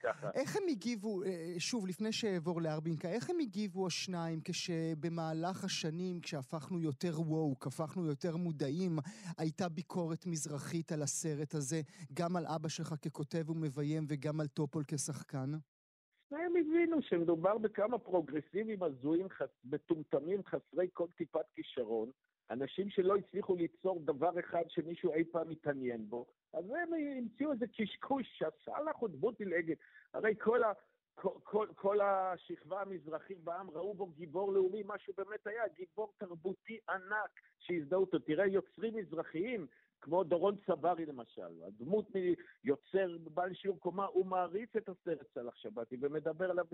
ככה. איך הם הגיבו, אה, שוב, לפני שאעבור לארבינקה, איך הם הגיבו השניים כשבמהלך השנים, כשהפכנו יותר וואוק, הפכנו יותר מודעים, הייתה ביקורת מזרחית על הסרט הזה, גם על אבא שלך ככותב ומביים וגם על טופול כשחקן? הם הבינו שמדובר בכמה פרוגרסיבים הזויים, מטומטמים, חסרי כל טיפת כישרון, אנשים שלא הצליחו ליצור דבר אחד שמישהו אי פעם התעניין בו, אז הם המציאו איזה קשקוש לך עוד דמות נלעגת. הרי כל, ה, כל, כל, כל השכבה המזרחית בעם ראו בו גיבור לאומי, מה שהוא באמת היה, גיבור תרבותי ענק שהזדהו אותו. תראה, יוצרים מזרחיים כמו דורון צברי למשל, הדמות מיוצר בעל שיעור קומה, הוא מעריץ את הסרט סאלח שבתי ומדבר עליו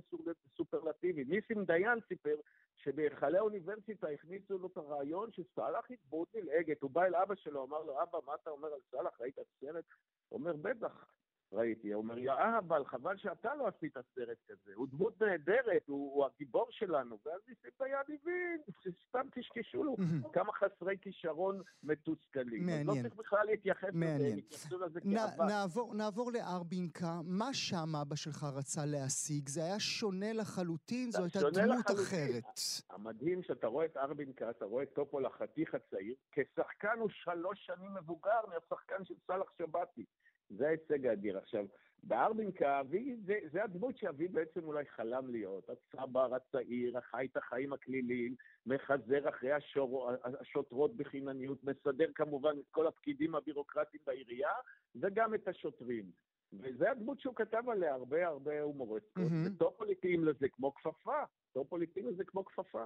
בסופרלטיבי. ניסים דיין סיפר שבהיכלי האוניברסיטה הכניסו לו את הרעיון שסאלח היא דמות נלעגת. הוא בא אל אבא שלו, אמר לו, אבא, מה אתה אומר על סאלח? ראית סרט? הוא אומר, בטח. ראיתי, הוא אומר, יא אבל חבל שאתה לא עשית סרט כזה, הוא דמות נהדרת, הוא, הוא הגיבור שלנו, ואז ניסים דיין הבין, סתם קשקשו לו, כמה חסרי כישרון מתוסכלים. מעניין. לא צריך בכלל להתייחס לזה, הם התייחסו לזה כאבא. נעבור, נעבור לארבינקה, מה שם אבא שלך רצה להשיג? זה היה שונה לחלוטין, זו הייתה דמות לחלוטין. אחרת. המדהים שאתה רואה את ארבינקה, אתה רואה את טופול החתיך הצעיר, כשחקן הוא שלוש שנים מבוגר מהשחקן של סאלח שבתי. זה ההישג האדיר. עכשיו, בארבינקה, אבי, זה, זה הדמות שאבי בעצם אולי חלם להיות. הצבר הצעיר, החי את החיים הכליליים, מחזר אחרי השור, השוטרות בחינניות, מסדר כמובן את כל הפקידים הבירוקרטיים בעירייה, וגם את השוטרים. וזה הדמות שהוא כתב עליה הרבה הרבה הומורסקות, mm-hmm. וטופול התאים לזה כמו כפפה. טופול התאים לזה כמו כפפה,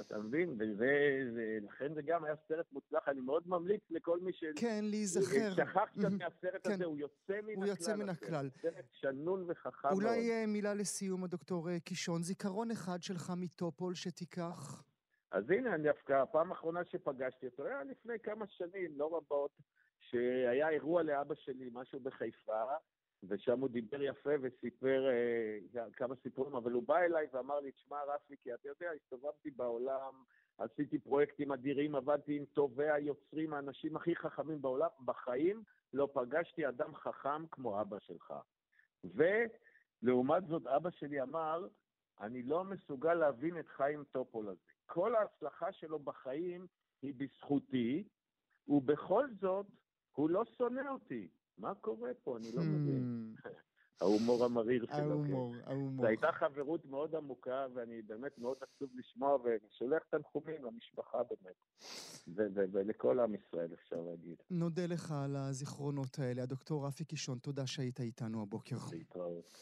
אתה מבין? ולכן זה גם היה סרט מוצלח, אני מאוד ממליץ לכל מי ש... כן, להיזכר. שכח קצת מהסרט הזה, הוא יוצא מן הכלל. הוא יוצא מן הכלל. סרט שנון וחכם מאוד. אולי אה, מילה לסיום, הדוקטור אה, קישון, זיכרון אחד שלך מטופול שתיקח? אז הנה, אני דווקא, הפעם האחרונה שפגשתי אותו היה לפני כמה שנים, לא רבות, שהיה אירוע לאבא שלי, משהו בחיפה, ושם הוא דיבר יפה וסיפר אה, כמה סיפורים, אבל הוא בא אליי ואמר לי, תשמע רפי, כי אתה יודע, הסתובבתי בעולם, עשיתי פרויקטים אדירים, עבדתי עם טובי היוצרים, האנשים הכי חכמים בעולם, בחיים לא פגשתי אדם חכם כמו אבא שלך. ולעומת זאת, אבא שלי אמר, אני לא מסוגל להבין את חיים טופול הזה. כל ההצלחה שלו בחיים היא בזכותי, ובכל זאת, הוא לא שונא אותי. מה קורה פה? אני לא מבין. Hmm. ההומור המריר שלו. ההומור, כן. ההומור. זו הייתה חברות מאוד עמוקה, ואני באמת מאוד עצוב לשמוע, ושולח תנחומים למשפחה באמת, ולכל עם ישראל, אפשר להגיד. נודה לך על הזיכרונות האלה. הדוקטור רפי קישון, תודה שהיית איתנו הבוקר. להתראות.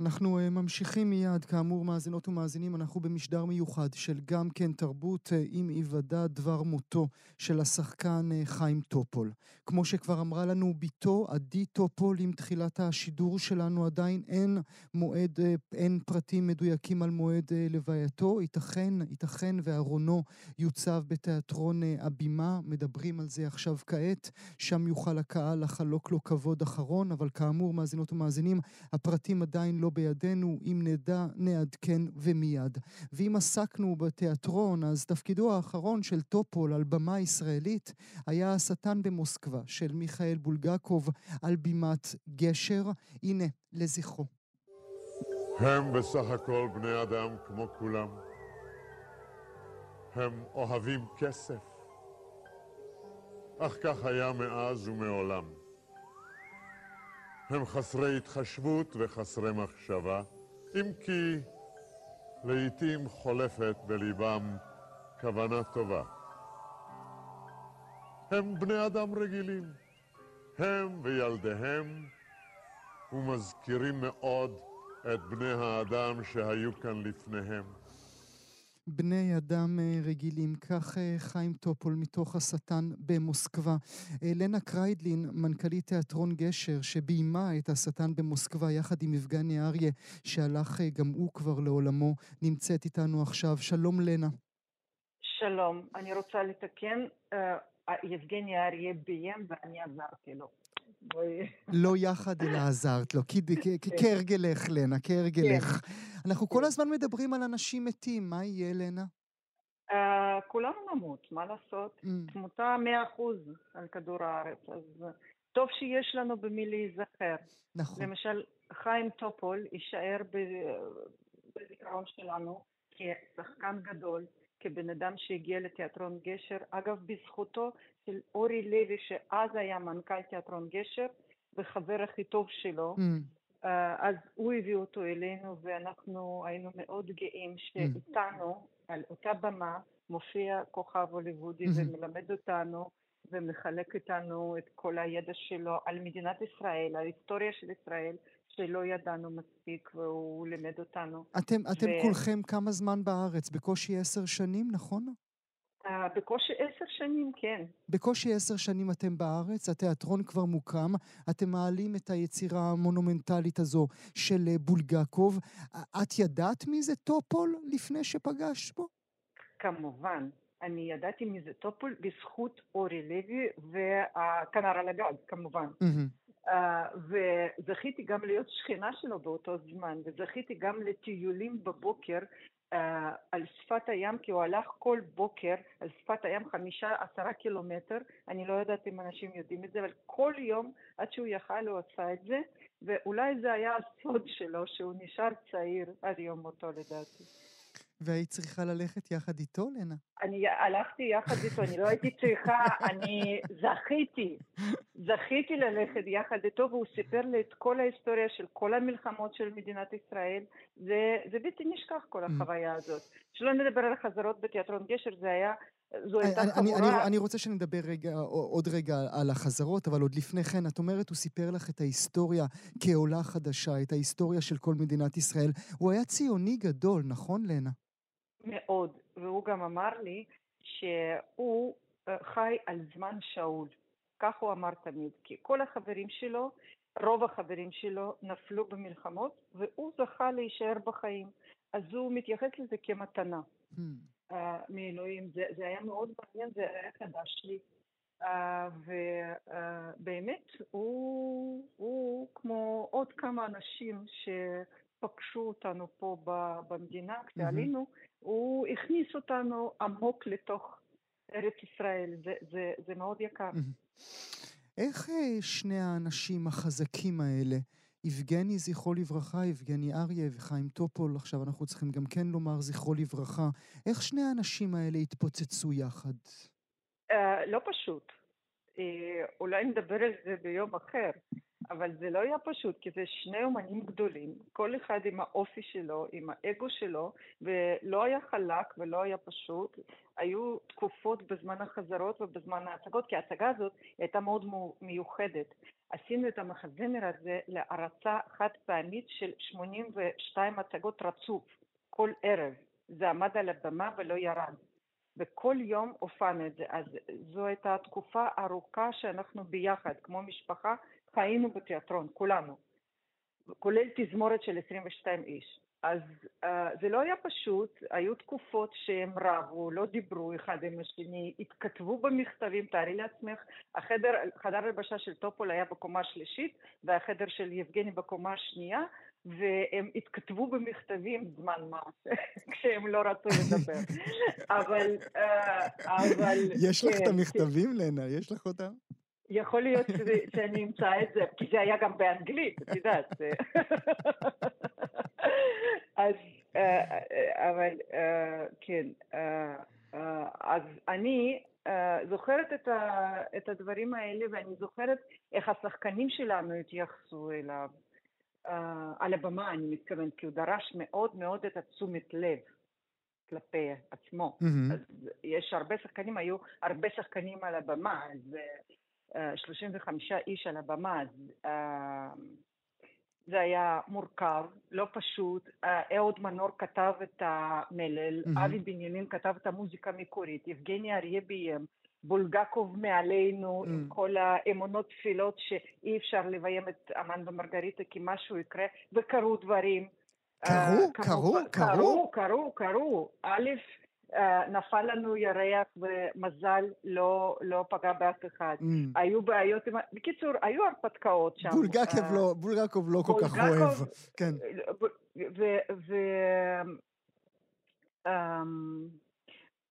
אנחנו אה, ממשיכים מיד, כאמור, מאזינות ומאזינים, אנחנו במשדר מיוחד של גם כן תרבות אה, עם היוודע דבר מותו של השחקן אה, חיים טופול. כמו שכבר אמרה לנו בתו, עדי טופול, עם תחילת השידור שלנו עדיין אין מועד, אין פרטים מדויקים על מועד לווייתו. ייתכן, ייתכן וארונו יוצב בתיאטרון הבימה, מדברים על זה עכשיו כעת, שם יוכל הקהל לחלוק לו כבוד אחרון, אבל כאמור, מאזינות ומאזינים, הפרטים עדיין לא בידינו, אם נדע, נעדכן ומיד. ואם עסקנו בתיאטרון, אז תפקידו האחרון של טופול על במה ישראלית היה השטן במוסקבה של מיכאל בולגקוב על בימת גשר. הנה, לזכרו. הם בסך הכל בני אדם כמו כולם. הם אוהבים כסף. אך כך היה מאז ומעולם. הם חסרי התחשבות וחסרי מחשבה, אם כי לעתים חולפת בליבם כוונה טובה. הם בני אדם רגילים, הם וילדיהם, ומזכירים מאוד את בני האדם שהיו כאן לפניהם. בני אדם אה, רגילים, כך אה, חיים טופול מתוך השטן במוסקבה. אה, לנה קריידלין, מנכ"לית תיאטרון גשר, שביימה את השטן במוסקבה יחד עם יבגני אריה, שהלך גם הוא כבר לעולמו, נמצאת איתנו עכשיו. שלום לנה. שלום, אני רוצה לתקן, יבגני אריה ביים ואני עזרתי לו. לא יחד אלא עזרת לו, כהרגלך, לנה, כהרגלך. כן. אנחנו כל הזמן מדברים על אנשים מתים, מה יהיה, לנה? Uh, כולנו נמות, מה לעשות? Mm. תמותה מאה אחוז על כדור הארץ, אז טוב שיש לנו במי להיזכר. נכון. למשל, חיים טופול יישאר בזיכרון שלנו כשחקן גדול, כבן אדם שהגיע לתיאטרון גשר, אגב בזכותו של אורי לוי שאז היה מנכ"ל תיאטרון גשר וחבר הכי טוב שלו, mm. uh, אז הוא הביא אותו אלינו ואנחנו היינו מאוד גאים שאיתנו mm. על אותה במה מופיע כוכב הוליוודי mm-hmm. ומלמד אותנו ומחלק איתנו את כל הידע שלו על מדינת ישראל, על ההיסטוריה של ישראל, שלא ידענו מספיק והוא לימד אותנו. אתם, אתם ו... כולכם כמה זמן בארץ? בקושי עשר שנים, נכון? Uh, בקושי עשר שנים, כן. בקושי עשר שנים אתם בארץ, התיאטרון כבר מוקם, אתם מעלים את היצירה המונומנטלית הזו של אה, בולגקוב. את ידעת מי זה טופול לפני שפגשת בו? כמובן. אני ידעתי מי זה טופול בזכות אורי לוי וכנר על הגג, כמובן. Mm-hmm. Uh, וזכיתי גם להיות שכנה שלו באותו זמן, וזכיתי גם לטיולים בבוקר uh, על שפת הים, כי הוא הלך כל בוקר על שפת הים חמישה עשרה קילומטר, אני לא יודעת אם אנשים יודעים את זה, אבל כל יום עד שהוא יכל הוא עשה את זה, ואולי זה היה הסוד שלו, שהוא נשאר צעיר עד יום מותו לדעתי. והיית צריכה ללכת יחד איתו, לנה? אני הלכתי יחד איתו, אני לא הייתי צריכה, אני זכיתי, זכיתי ללכת יחד איתו, והוא סיפר לי את כל ההיסטוריה של כל המלחמות של מדינת ישראל. זה, זה בלתי נשכח כל mm. החוויה הזאת. שלא נדבר על החזרות בתיאטרון גשר, זה היה זו הייתה חבורה... אני, אני, אני רוצה שנדבר רגע, עוד רגע על החזרות, אבל עוד לפני כן, את אומרת, הוא סיפר לך את ההיסטוריה כעולה חדשה, את ההיסטוריה של כל מדינת ישראל. הוא היה ציוני גדול, נכון, לנה? מאוד, והוא גם אמר לי שהוא אה, חי על זמן שאול. כך הוא אמר תמיד, כי כל החברים שלו, רוב החברים שלו נפלו במלחמות, והוא זכה להישאר בחיים. אז הוא מתייחס לזה כמתנה hmm. uh, מאלוהים. זה, זה היה מאוד מעניין, זה היה חדש לי. Uh, ובאמת, uh, הוא, הוא כמו עוד כמה אנשים ש... פגשו אותנו פה במדינה, כשעלינו, mm-hmm. הוא הכניס אותנו עמוק לתוך ארץ ישראל, זה, זה, זה מאוד יקר. Mm-hmm. איך אה, שני האנשים החזקים האלה, יבגני זכרו לברכה, יבגני אריה וחיים טופול, עכשיו אנחנו צריכים גם כן לומר זכרו לברכה, איך שני האנשים האלה התפוצצו יחד? Uh, לא פשוט. Uh, אולי נדבר על זה ביום אחר. אבל זה לא היה פשוט, כי זה שני אומנים גדולים, כל אחד עם האופי שלו, עם האגו שלו, ולא היה חלק ולא היה פשוט. היו תקופות בזמן החזרות ובזמן ההצגות, כי ההצגה הזאת הייתה מאוד מיוחדת. עשינו את המחזמר הזה להרצה חד פעמית של 82 הצגות רצוף, כל ערב. זה עמד על הבמה ולא ירד. וכל יום הופענו את זה. אז זו הייתה תקופה ארוכה שאנחנו ביחד, כמו משפחה, חיינו בתיאטרון, כולנו, כולל תזמורת של 22 איש. אז uh, זה לא היה פשוט, היו תקופות שהם רבו, לא דיברו אחד עם השני, התכתבו במכתבים, תארי לעצמך, החדר, חדר הלבשה של טופול היה בקומה השלישית והחדר של יבגני בקומה השנייה, והם התכתבו במכתבים זמן מה, [laughs] כשהם לא רצו לדבר. [laughs] אבל, uh, אבל... יש לך את כן, המכתבים, לנה? יש לך אותם? יכול להיות שאני אמצא את זה, כי זה היה גם באנגלית, את יודעת. אז, אה, אבל אה, כן, אה, אז אני זוכרת את, ה, את הדברים האלה, ואני זוכרת איך השחקנים שלנו התייחסו אליו. על הבמה, אני מתכוונת, כי הוא דרש מאוד מאוד את התשומת לב כלפי עצמו. Mm-hmm. אז יש הרבה שחקנים, היו הרבה שחקנים על הבמה, אז 35 איש על הבמה, אז uh, זה היה מורכב, לא פשוט. אהוד מנור כתב את המלל, mm-hmm. אבי בנימין כתב את המוזיקה המקורית, יבגני אריה ביים, בולגקוב מעלינו, mm. עם כל האמונות תפילות שאי אפשר לביים את אמן ומרגריטה כי משהו יקרה, וקרו דברים. קרו? קרו? קרו? קרו, קרו. א', אה, נפל לנו ירח ומזל לא, לא פגע באף אחד. Mm. היו בעיות. בקיצור, היו הרפתקאות שם. בולגקוב uh, לא, בולגקוב לא כל כך אוהב. כן.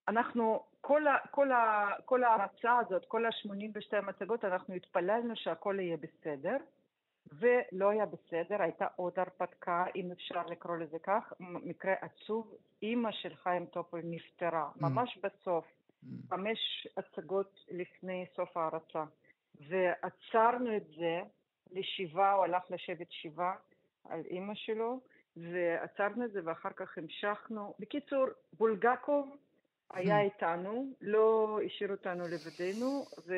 ואנחנו, אמ, כל, כל, כל ההרצה הזאת, כל ה-82 המצגות, אנחנו התפללנו שהכל יהיה בסדר. ולא היה בסדר, הייתה עוד הרפתקה, אם אפשר לקרוא לזה כך, מקרה עצוב, אימא של חיים טופול נפטרה, mm. ממש בסוף, mm. חמש הצגות לפני סוף ההרצה, ועצרנו את זה לשבעה, הוא הלך לשבת שבעה על אימא שלו, ועצרנו את זה ואחר כך המשכנו. בקיצור, בולגקוב היה mm. איתנו, לא השאיר אותנו לבדנו, ו...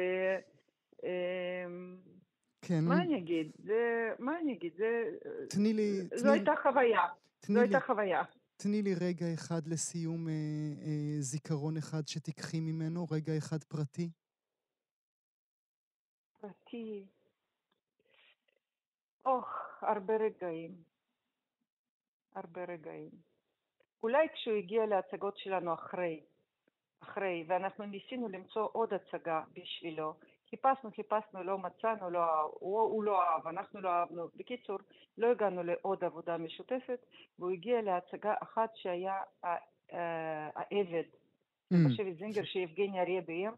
כן. מה אני אגיד? זה, מה אני אגיד? זה... תני לי... זו תני... הייתה חוויה. זו הייתה חוויה. תני לי רגע אחד לסיום אה, אה, זיכרון אחד שתיקחי ממנו, רגע אחד פרטי. פרטי. אוח, הרבה רגעים. הרבה רגעים. אולי כשהוא הגיע להצגות שלנו אחרי, אחרי, ואנחנו ניסינו למצוא עוד הצגה בשבילו, חיפשנו, חיפשנו, לא מצאנו, לא, הוא, הוא לא אהב, אנחנו לא אהבנו. בקיצור, לא הגענו לעוד עבודה משותפת, והוא הגיע להצגה אחת שהיה העבד, mm. אני חושבת זינגר, שיבגני אריה ביים,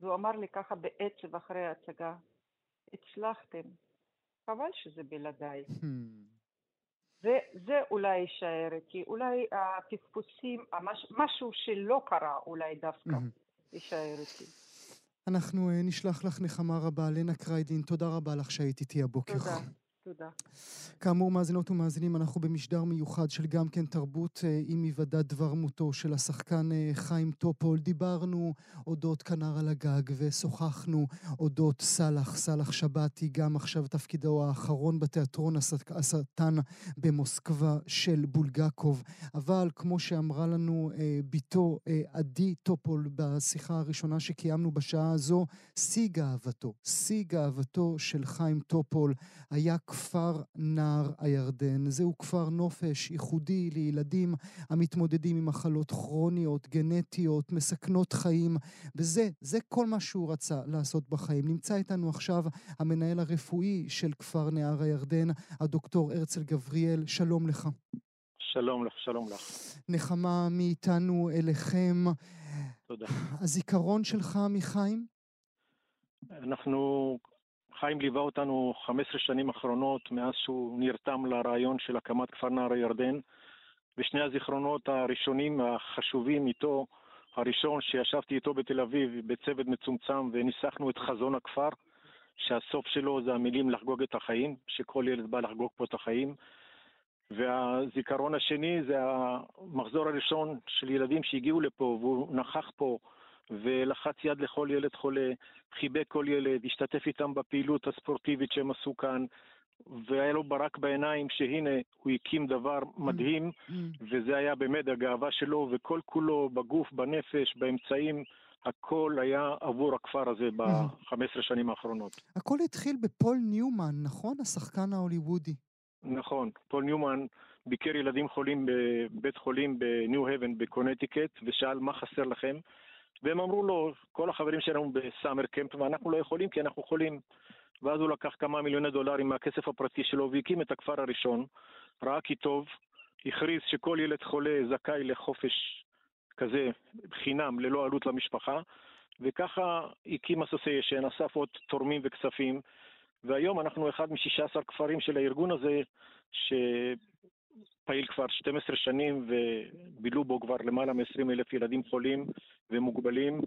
והוא אמר לי ככה בעצב אחרי ההצגה, הצלחתם, חבל שזה בלעדיי. Mm. זה, אולי יישאר איתי, אולי הפספוסים, משהו שלא קרה אולי דווקא mm-hmm. יישאר איתי. אנחנו אה, נשלח לך נחמה רבה. לנה קריידלין, תודה רבה לך שהיית איתי הבוקר. תודה. תודה. כאמור, מאזינות ומאזינים, אנחנו במשדר מיוחד של גם כן תרבות אה, עם היוודע דבר מותו של השחקן אה, חיים טופול. דיברנו אודות כנר על הגג ושוחחנו אודות סאלח, סאלח שבתי, גם עכשיו תפקידו האחרון בתיאטרון השטן במוסקבה של בולגקוב. אבל כמו שאמרה לנו אה, בתו עדי טופול בשיחה הראשונה שקיימנו בשעה הזו, שיא גאוותו, שיא גאוותו של חיים טופול היה כפר נער הירדן. זהו כפר נופש ייחודי לילדים המתמודדים עם מחלות כרוניות, גנטיות, מסכנות חיים, וזה, זה כל מה שהוא רצה לעשות בחיים. נמצא איתנו עכשיו המנהל הרפואי של כפר נער הירדן, הדוקטור הרצל גבריאל, שלום לך. שלום לך, שלום לך. נחמה מאיתנו אליכם. תודה. הזיכרון שלך מחיים? אנחנו חיים ליווה אותנו 15 שנים אחרונות מאז שהוא נרתם לרעיון של הקמת כפר נער הירדן, ושני הזיכרונות הראשונים החשובים איתו, הראשון שישבתי איתו בתל אביב בצוות מצומצם וניסחנו את חזון הכפר, שהסוף שלו זה המילים לחגוג את החיים, שכל ילד בא לחגוג פה את החיים. והזיכרון השני זה המחזור הראשון של ילדים שהגיעו לפה והוא נכח פה ולחץ יד לכל ילד חולה, חיבק כל ילד, השתתף איתם בפעילות הספורטיבית שהם עשו כאן, והיה לו ברק בעיניים שהנה הוא הקים דבר מדהים, mm, mm. וזה היה באמת הגאווה שלו, וכל כולו בגוף, בנפש, באמצעים, הכל היה עבור הכפר הזה mm. ב-15 שנים האחרונות. הכל התחיל בפול ניומן, נכון? השחקן ההוליוודי. נכון, פול ניומן ביקר ילדים חולים בבית חולים בניו הייבן בקונטיקט, ושאל מה חסר לכם. והם אמרו לו, כל החברים שלנו ב summer camp, ואנחנו לא יכולים כי אנחנו חולים. ואז הוא לקח כמה מיליוני דולרים מהכסף הפרטי שלו והקים את הכפר הראשון, ראה כי טוב, הכריז שכל ילד חולה זכאי לחופש כזה חינם, ללא עלות למשפחה, וככה הקים אסוסיישן, אסף עוד תורמים וכספים, והיום אנחנו אחד מ-16 כפרים של הארגון הזה, ש... פעיל כבר 12 שנים ובילו בו כבר למעלה מ-20 אלף ילדים חולים ומוגבלים,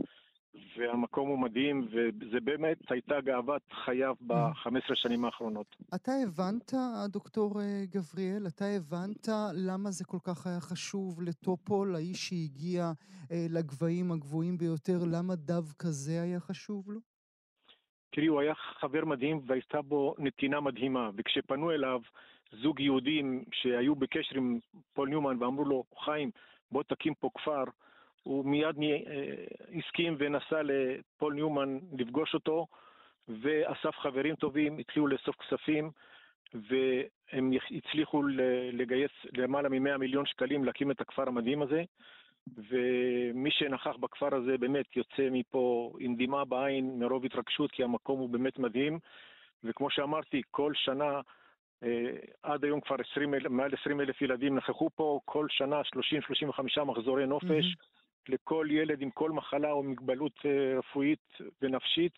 והמקום הוא מדהים, וזה באמת הייתה גאוות חייו ב-15 שנים האחרונות. אתה הבנת, דוקטור אה, גבריאל, אתה הבנת למה זה כל כך היה חשוב לטופול, האיש שהגיע אה, לגבהים הגבוהים ביותר, למה דווקא זה היה חשוב לו? תראי, הוא היה חבר מדהים והייתה בו נתינה מדהימה, וכשפנו אליו זוג יהודים שהיו בקשר עם פול ניומן ואמרו לו, חיים, בוא תקים פה כפר, הוא מיד אה, הסכים ונסע לפול ניומן לפגוש אותו, ואסף חברים טובים, התחילו לאסוף כספים, והם הצליחו לגייס למעלה מ-100 מיליון שקלים להקים את הכפר המדהים הזה. ומי שנכח בכפר הזה באמת יוצא מפה עם דמעה בעין מרוב התרגשות, כי המקום הוא באמת מדהים. וכמו שאמרתי, כל שנה, עד היום כבר 20, מעל 20 אלף ילדים נכחו פה, כל שנה 30-35 מחזורי נופש. Mm-hmm. לכל ילד עם כל מחלה או מגבלות אה, רפואית ונפשית,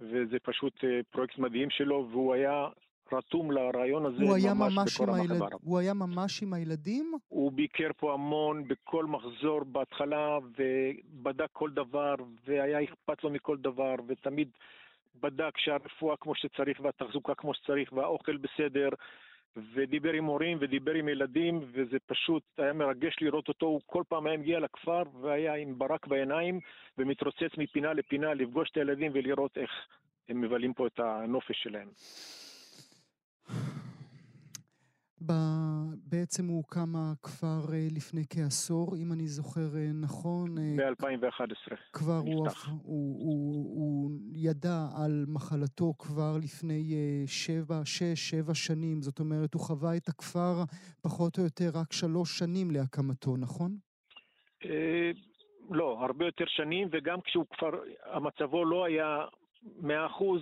וזה פשוט אה, פרויקט מדהים שלו, והוא היה רתום לרעיון הזה ממש, ממש בכל הילד... הוא היה ממש עם הילדים? הוא ביקר פה המון בכל מחזור בהתחלה, ובדק כל דבר, והיה אכפת לו מכל דבר, ותמיד בדק שהרפואה כמו שצריך, והתחזוקה כמו שצריך, והאוכל בסדר. ודיבר עם הורים ודיבר עם ילדים, וזה פשוט היה מרגש לראות אותו. הוא כל פעם היה מגיע לכפר והיה עם ברק בעיניים, ומתרוצץ מפינה לפינה לפגוש את הילדים ולראות איך הם מבלים פה את הנופש שלהם. בעצם הוא הוקם הכפר אה, לפני כעשור, אם אני זוכר אה, נכון. אה, ב-2011. כבר הוא, הוא, הוא, הוא ידע על מחלתו כבר לפני שבע, שש, שבע שנים. זאת אומרת, הוא חווה את הכפר פחות או יותר רק שלוש שנים להקמתו, נכון? לא, הרבה יותר שנים, וגם כשהוא כבר, המצבו לא היה מאה אחוז,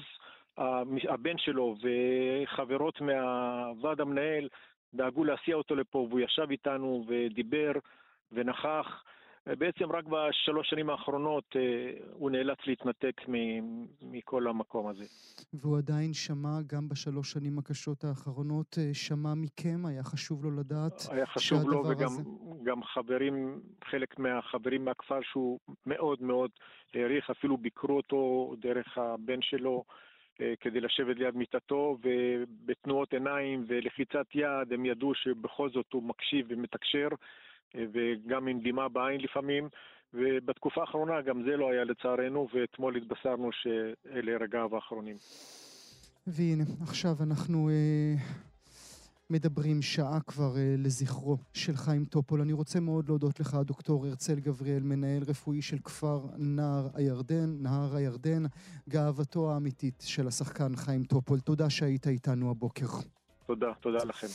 הבן שלו וחברות מהוועד המנהל דאגו להסיע אותו לפה, והוא ישב איתנו ודיבר ונכח. בעצם רק בשלוש שנים האחרונות אה, הוא נאלץ להתנתק מכל המקום הזה. והוא עדיין שמע, גם בשלוש שנים הקשות האחרונות, אה, שמע מכם? היה חשוב לו לדעת היה חשוב לו, וגם הזה... גם חברים, חלק מהחברים מהכפר שהוא מאוד מאוד העריך, אפילו ביקרו אותו דרך הבן שלו. אה, כדי לשבת ליד מיטתו, ובתנועות עיניים ולחיצת יד הם ידעו שבכל זאת הוא מקשיב ומתקשר, אה, וגם עם דמעה בעין לפעמים. ובתקופה האחרונה גם זה לא היה לצערנו, ואתמול התבשרנו שאלה רגעיו האחרונים. והנה, עכשיו אנחנו אה, מדברים שעה כבר אה, לזכרו של חיים טופול. אני רוצה מאוד להודות לך, דוקטור הרצל גבריאל, מנהל רפואי של כפר נהר הירדן, נהר הירדן, גאוותו האמיתית של השחקן חיים טופול. תודה שהיית איתנו הבוקר. תודה, תודה לכם.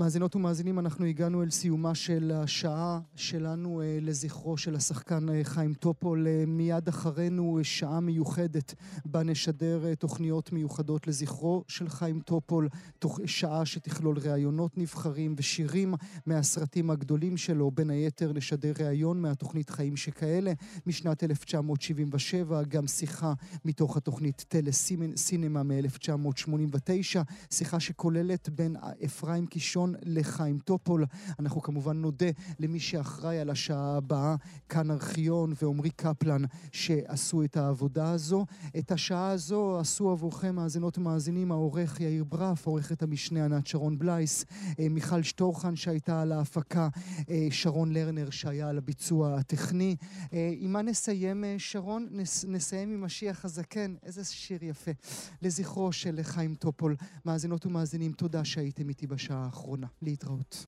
מאזינות ומאזינים, אנחנו הגענו אל סיומה של השעה שלנו אה, לזכרו של השחקן אה, חיים טופול. אה, מיד אחרינו שעה מיוחדת בה נשדר תוכניות מיוחדות לזכרו של חיים טופול, תוך שעה שתכלול ראיונות נבחרים ושירים מהסרטים הגדולים שלו. בין היתר נשדר ראיון מהתוכנית חיים שכאלה משנת 1977, גם שיחה מתוך התוכנית טלסינמה מ-1989, שיחה שכוללת בין אפרים קישון ראשון לחיים טופול. אנחנו כמובן נודה למי שאחראי על השעה הבאה, כאן ארכיון ועמרי קפלן, שעשו את העבודה הזו. את השעה הזו עשו עבורכם מאזינות ומאזינים העורך יאיר ברף, עורכת המשנה ענת שרון בלייס, אה, מיכל שטורחן שהייתה על ההפקה, אה, שרון לרנר שהיה על הביצוע הטכני. אה, עם מה נסיים, שרון? נס, נסיים עם משיח הזקן. איזה שיר יפה. לזכרו של חיים טופול. מאזינות ומאזינים, תודה שהייתם איתי בשעה האחרונה. האחרונה. להתראות.